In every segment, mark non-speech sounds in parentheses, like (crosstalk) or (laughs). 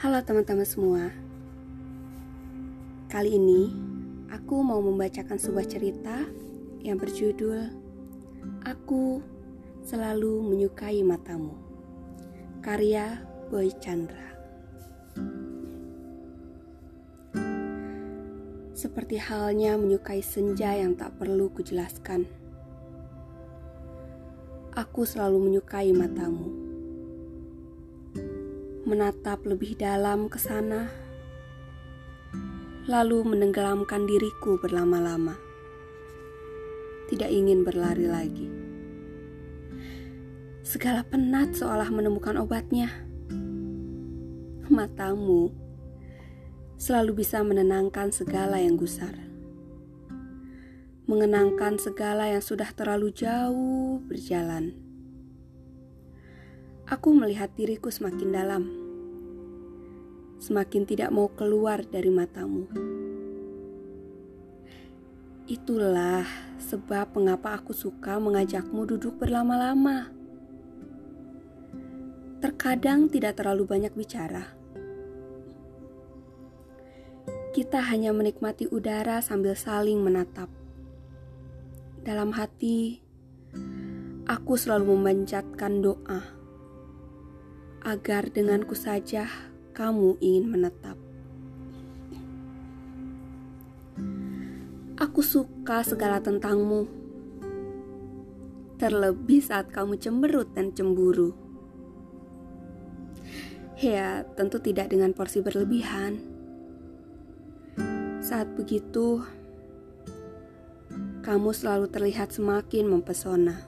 Halo teman-teman semua. Kali ini aku mau membacakan sebuah cerita yang berjudul Aku Selalu Menyukai Matamu. Karya Boy Chandra. Seperti halnya menyukai senja yang tak perlu kujelaskan. Aku selalu menyukai matamu menatap lebih dalam ke sana, lalu menenggelamkan diriku berlama-lama. Tidak ingin berlari lagi. Segala penat seolah menemukan obatnya. Matamu selalu bisa menenangkan segala yang gusar. Mengenangkan segala yang sudah terlalu jauh berjalan. Aku melihat diriku semakin dalam semakin tidak mau keluar dari matamu. Itulah sebab mengapa aku suka mengajakmu duduk berlama-lama. Terkadang tidak terlalu banyak bicara. Kita hanya menikmati udara sambil saling menatap. Dalam hati, aku selalu memanjatkan doa agar denganku saja kamu ingin menetap. Aku suka segala tentangmu, terlebih saat kamu cemberut dan cemburu. Ya, tentu tidak dengan porsi berlebihan. Saat begitu, kamu selalu terlihat semakin mempesona.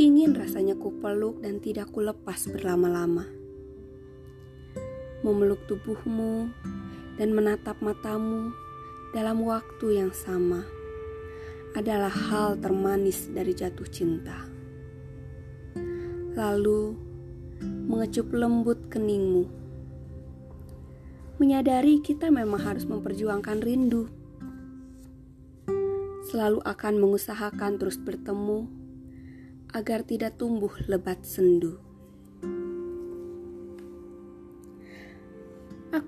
Ingin rasanya ku peluk dan tidak ku lepas berlama-lama memeluk tubuhmu, dan menatap matamu dalam waktu yang sama adalah hal termanis dari jatuh cinta. Lalu, mengecup lembut keningmu, menyadari kita memang harus memperjuangkan rindu. Selalu akan mengusahakan terus bertemu agar tidak tumbuh lebat sendu.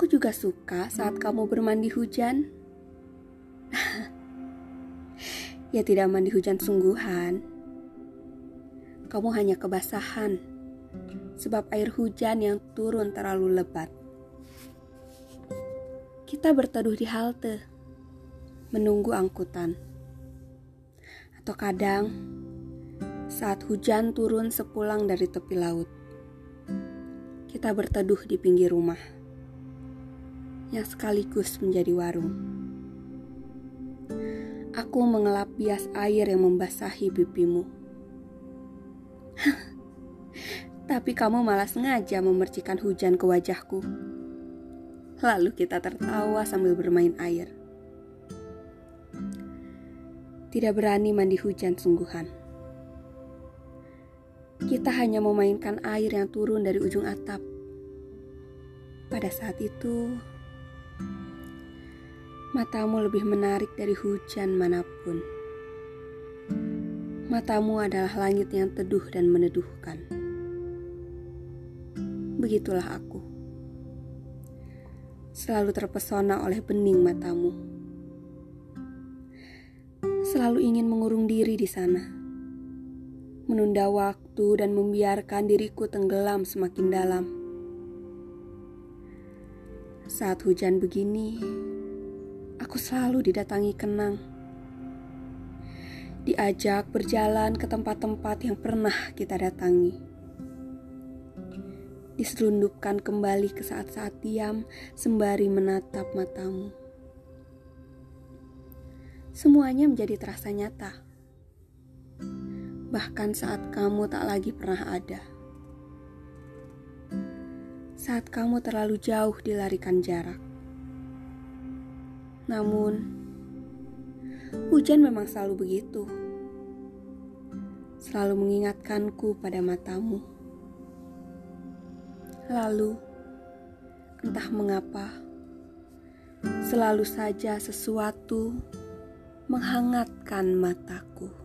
Aku juga suka saat kamu bermandi hujan. (laughs) ya tidak mandi hujan sungguhan. Kamu hanya kebasahan sebab air hujan yang turun terlalu lebat. Kita berteduh di halte, menunggu angkutan. Atau kadang saat hujan turun sepulang dari tepi laut. Kita berteduh di pinggir rumah yang sekaligus menjadi warung. Aku mengelap bias air yang membasahi pipimu. (laughs) Tapi kamu malah sengaja memercikan hujan ke wajahku. Lalu kita tertawa sambil bermain air. Tidak berani mandi hujan sungguhan. Kita hanya memainkan air yang turun dari ujung atap. Pada saat itu, Matamu lebih menarik dari hujan mana pun. Matamu adalah langit yang teduh dan meneduhkan. Begitulah aku. Selalu terpesona oleh bening matamu. Selalu ingin mengurung diri di sana. Menunda waktu dan membiarkan diriku tenggelam semakin dalam. Saat hujan begini, aku selalu didatangi kenang. Diajak berjalan ke tempat-tempat yang pernah kita datangi. Diselundupkan kembali ke saat-saat diam sembari menatap matamu. Semuanya menjadi terasa nyata. Bahkan saat kamu tak lagi pernah ada. Saat kamu terlalu jauh dilarikan jarak namun, hujan memang selalu begitu. Selalu mengingatkanku pada matamu. Lalu, entah mengapa, selalu saja sesuatu menghangatkan mataku.